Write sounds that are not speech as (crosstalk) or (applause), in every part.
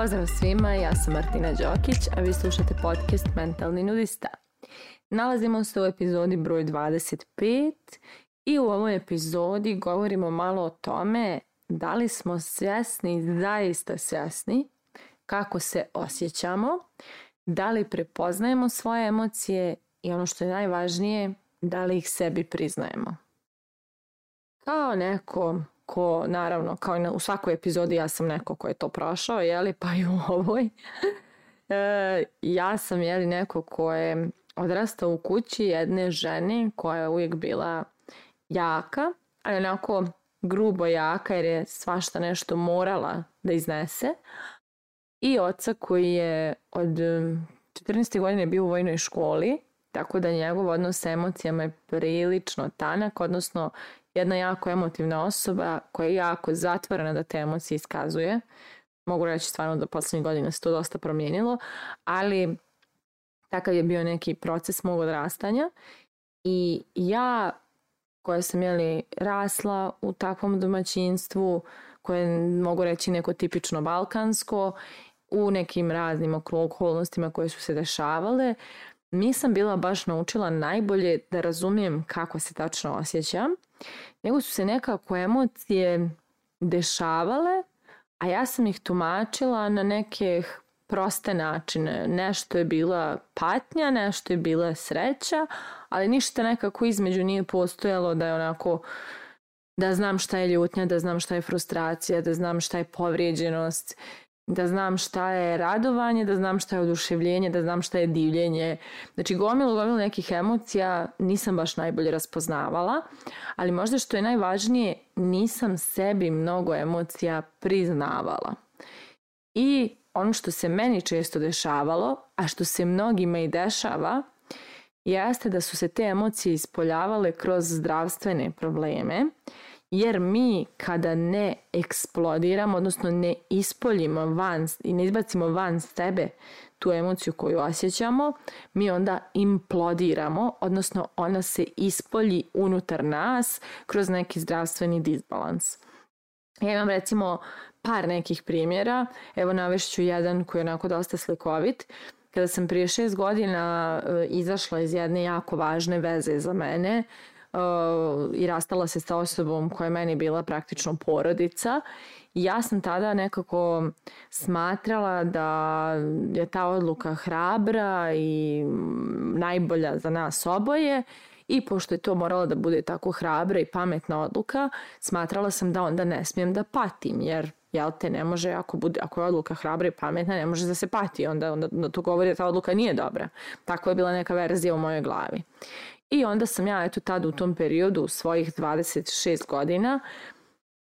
Pozdrav svima, ja sam Martina Đokić, a vi slušate podcast Mentalni nudista. Nalazimo se u epizodi broj 25 i u ovoj epizodi govorimo malo o tome da li smo svjesni, zaista svjesni kako se osjećamo, da li prepoznajemo svoje emocije i ono što je najvažnije, da li ih sebi priznajemo. Kao neko ko, naravno, kao i u svakoj epizodi ja sam neko ko je to prošao, jeli, pa i u ovoj. (laughs) E, ja sam, jeli, neko ko je odrastao u kući jedne žene koja je uvijek bila jaka, ali onako grubo jaka jer je svašta nešto morala da iznese. I oca koji je od 14. godine bio u vojnoj školi, tako da njegov odnos sa emocijama je prilično tanak, odnosno jedna jako emotivna osoba koja je jako zatvorena da te emocije iskazuje. Mogu reći stvarno da poslednjih godina se to dosta promijenilo, ali takav je bio neki proces mog odrastanja i ja koja sam jeli, rasla u takvom domaćinstvu koje mogu reći neko tipično balkansko u nekim raznim okolnostima koje su se dešavale nisam bila baš naučila najbolje da razumijem kako se tačno osjećam, nego su se nekako emocije dešavale, a ja sam ih tumačila na neke proste načine. Nešto je bila patnja, nešto je bila sreća, ali ništa nekako između nije postojalo da je onako da znam šta je ljutnja, da znam šta je frustracija, da znam šta je povrijeđenost da znam šta je radovanje, da znam šta je oduševljenje, da znam šta je divljenje. Znači gomilu, gomilu nekih emocija nisam baš najbolje raspoznavala, ali možda što je najvažnije, nisam sebi mnogo emocija priznavala. I ono što se meni često dešavalo, a što se mnogima i dešava, jeste da su se te emocije ispoljavale kroz zdravstvene probleme jer mi kada ne eksplodiramo, odnosno ne ispoljimo van i ne izbacimo van sebe tu emociju koju osjećamo, mi onda implodiramo, odnosno ona se ispolji unutar nas kroz neki zdravstveni disbalans. Ja imam recimo par nekih primjera, evo navešću jedan koji je onako dosta slikovit. Kada sam prije šest godina e, izašla iz jedne jako važne veze za mene, i rastala se sa osobom koja je meni bila praktično porodica ja sam tada nekako smatrala da je ta odluka hrabra i najbolja za nas oboje i pošto je to morala da bude tako hrabra i pametna odluka, smatrala sam da onda ne smijem da patim, jer jel te ne može, ako, bude, ako je odluka hrabra i pametna, ne može da se pati, onda, onda to govori da ta odluka nije dobra. Tako je bila neka verzija u mojoj glavi. I onda sam ja eto tada u tom periodu u svojih 26 godina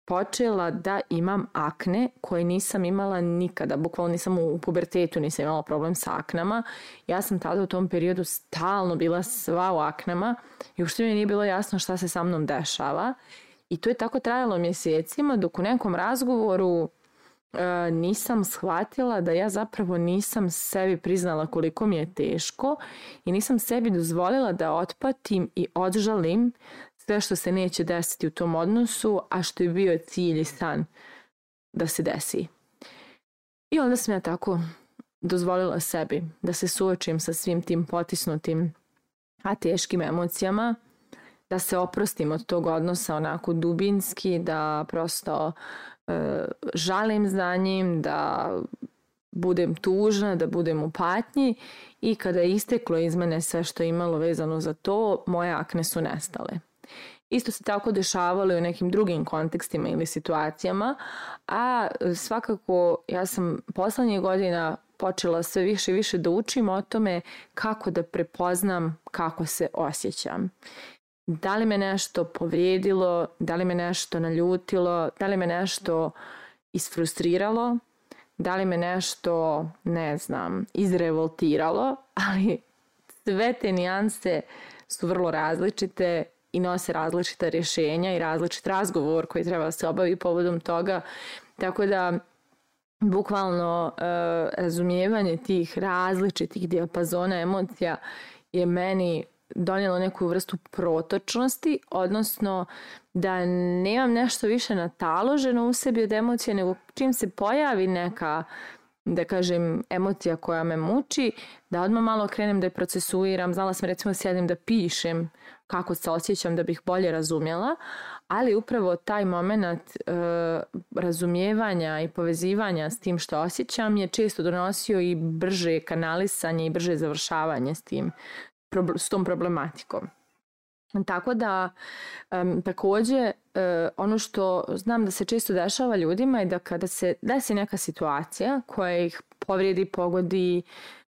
počela da imam akne koje nisam imala nikada, bukvalno nisam u pubertetu, nisam imala problem sa aknama. Ja sam tada u tom periodu stalno bila sva u aknama i uopšte mi nije bilo jasno šta se sa mnom dešava. I to je tako trajalo mjesecima dok u nekom razgovoru e, nisam shvatila da ja zapravo nisam sebi priznala koliko mi je teško i nisam sebi dozvolila da otpatim i odžalim sve što se neće desiti u tom odnosu, a što je bio cilj i san da se desi. I onda sam ja tako dozvolila sebi da se suočim sa svim tim potisnutim, a teškim emocijama, da se oprostim od tog odnosa onako dubinski, da prosto žalim za njim, da budem tužna, da budem u patnji i kada je isteklo iz mene sve što je imalo vezano za to, moje akne su nestale. Isto se tako dešavalo u nekim drugim kontekstima ili situacijama, a svakako ja sam poslednjih godina počela sve više i više da učim o tome kako da prepoznam kako se osjećam. Da li me nešto povrijedilo, da li me nešto naljutilo, da li me nešto isfrustriralo, da li me nešto, ne znam, izrevoltiralo, (laughs) ali sve te nijanse su vrlo različite i nose različita rješenja i različit razgovor koji treba da se obavi povodom toga. Tako da bukvalno e, razumijevanje tih različitih dijapazona emocija je meni donijelo neku vrstu protočnosti, odnosno da nemam nešto više nataloženo u sebi od emocije, nego čim se pojavi neka da kažem, emocija koja me muči, da odmah malo krenem da je procesuiram. Znala sam recimo sjedim da pišem kako se osjećam da bih bolje razumjela, ali upravo taj moment e, razumijevanja i povezivanja s tim što osjećam je često donosio i brže kanalisanje i brže završavanje s tim, s tom problematikom. Tako da um, takođe uh, ono što znam da se često dešava ljudima je da kada se desi neka situacija koja ih povrijedi, pogodi,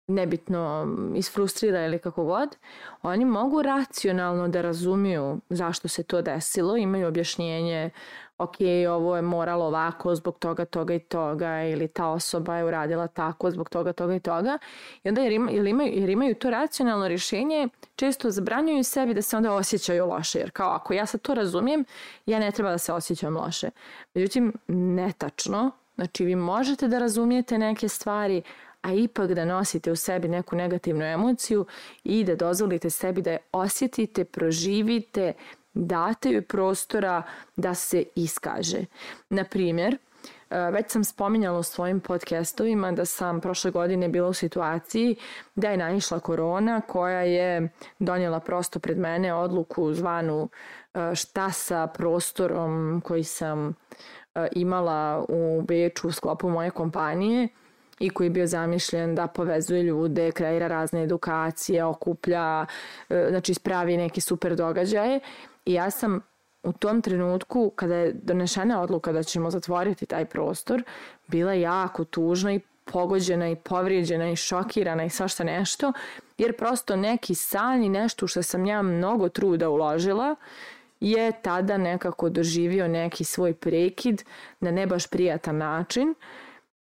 nebitno isfrustrira ili kako god, oni mogu racionalno da razumiju zašto se to desilo, imaju objašnjenje ok, ovo je moralo ovako zbog toga, toga i toga ili ta osoba je uradila tako zbog toga, toga i toga. I onda jer, ima, jer, imaju, jer imaju to racionalno rješenje često zabranjuju sebi da se onda osjećaju loše jer kao ako ja sad to razumijem ja ne treba da se osjećam loše. Međutim netačno. Znači vi možete da razumijete neke stvari a ipak da nosite u sebi neku negativnu emociju i da dozvolite sebi da je osjetite, proživite, date joj prostora da se iskaže. Na primjer, e, već sam spominjala u svojim podcastovima da sam prošle godine bila u situaciji da je naišla korona koja je donijela prosto pred mene odluku zvanu e, šta sa prostorom koji sam e, imala u Beču u sklopu moje kompanije i koji je bio zamišljen da povezuje ljude, kreira razne edukacije, okuplja, znači spravi neke super događaje I ja sam u tom trenutku kada je donešena odluka da ćemo zatvoriti taj prostor, bila jako tužna i pogođena i povrijeđena i šokirana i svašta nešto, jer prosto neki san i nešto što sam ja mnogo truda uložila je tada nekako doživio neki svoj prekid na ne baš prijatan način.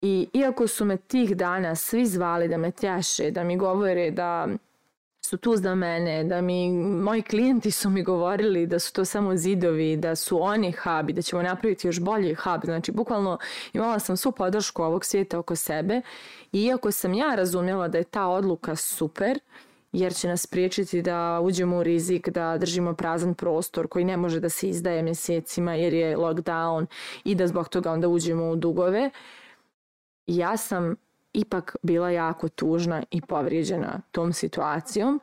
I iako su me tih dana svi zvali da me tješe, da mi govore da su tu za mene, da mi, moji klijenti su mi govorili da su to samo zidovi, da su oni hub i da ćemo napraviti još bolji hub. Znači, bukvalno imala sam svu podršku ovog svijeta oko sebe i iako sam ja razumjela da je ta odluka super, jer će nas priječiti da uđemo u rizik, da držimo prazan prostor koji ne može da se izdaje mjesecima jer je lockdown i da zbog toga onda uđemo u dugove. Ja sam ipak bila jako tužna i povrijeđena tom situacijom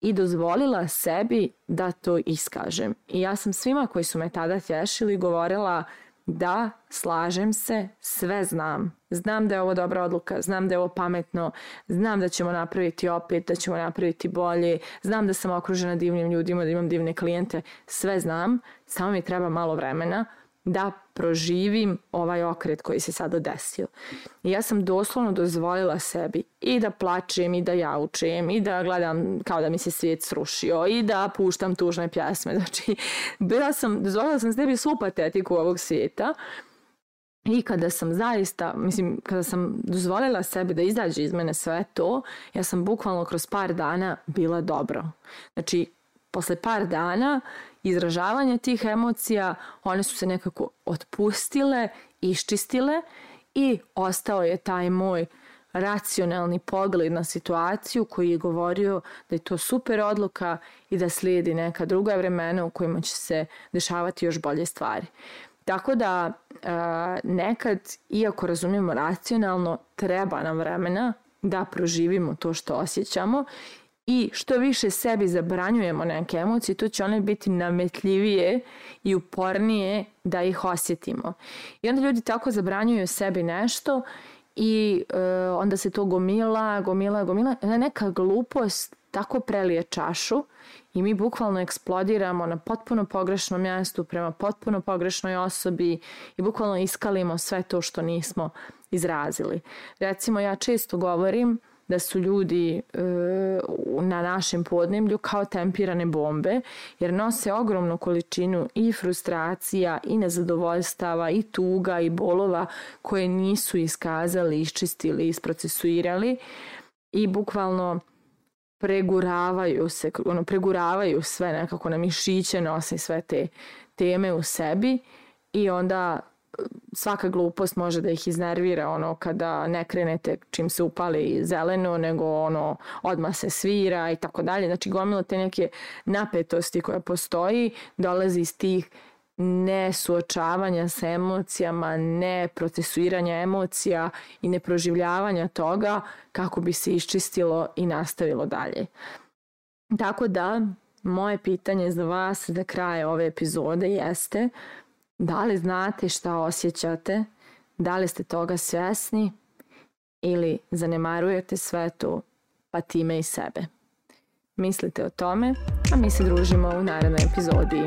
i dozvolila sebi da to iskažem. I ja sam svima koji su me tada tješili govorila da slažem se, sve znam. Znam da je ovo dobra odluka, znam da je ovo pametno, znam da ćemo napraviti opet, da ćemo napraviti bolje, znam da sam okružena divnim ljudima, da imam divne klijente, sve znam, samo mi treba malo vremena da proživim ovaj okret koji se sada desio. I ja sam doslovno dozvolila sebi i da plačem i da jaučem i da gledam kao da mi se svijet srušio i da puštam tužne pjesme. (laughs) Znači, bila sam, dozvolila sam sebi svu patetiku ovog svijeta i kada sam zaista, mislim, kada sam dozvolila sebi da izađe iz mene sve to, ja sam bukvalno kroz par dana bila dobro. Znači, posle par dana izražavanja tih emocija, one su se nekako otpustile, iščistile i ostao je taj moj racionalni pogled na situaciju koji je govorio da je to super odluka i da slijedi neka druga vremena u kojima će se dešavati još bolje stvari. Tako da nekad, iako razumijemo racionalno, treba nam vremena da proživimo to što osjećamo i što više sebi zabranjujemo neke emocije, to će one biti nametljivije i upornije da ih osjetimo. I onda ljudi tako zabranjuju sebi nešto i e, onda se to gomila, gomila, gomila. Neka glupost tako prelije čašu i mi bukvalno eksplodiramo na potpuno pogrešnom mjestu prema potpuno pogrešnoj osobi i bukvalno iskalimo sve to što nismo izrazili. Recimo ja često govorim da su ljudi e, na našem podnemlju kao tempirane bombe jer nose ogromnu količinu i frustracija i nezadovoljstava i tuga i bolova koje nisu iskazali, iščistili, isprocesuirali i bukvalno preguravaju se, ono, preguravaju sve nekako na mišiće, nose sve te teme u sebi i onda svaka glupost može da ih iznervira ono kada ne krenete čim se upali zeleno nego ono odmah se svira i tako dalje znači gomila te neke napetosti koja postoji dolazi iz tih ne suočavanja sa emocijama, ne procesuiranja emocija i ne proživljavanja toga kako bi se iščistilo i nastavilo dalje. Tako da, moje pitanje za vas za kraj ove epizode jeste da li znate šta osjećate, da li ste toga svesni ili zanemarujete sve to pa time i sebe. Mislite o tome, a mi se družimo u narednoj epizodi.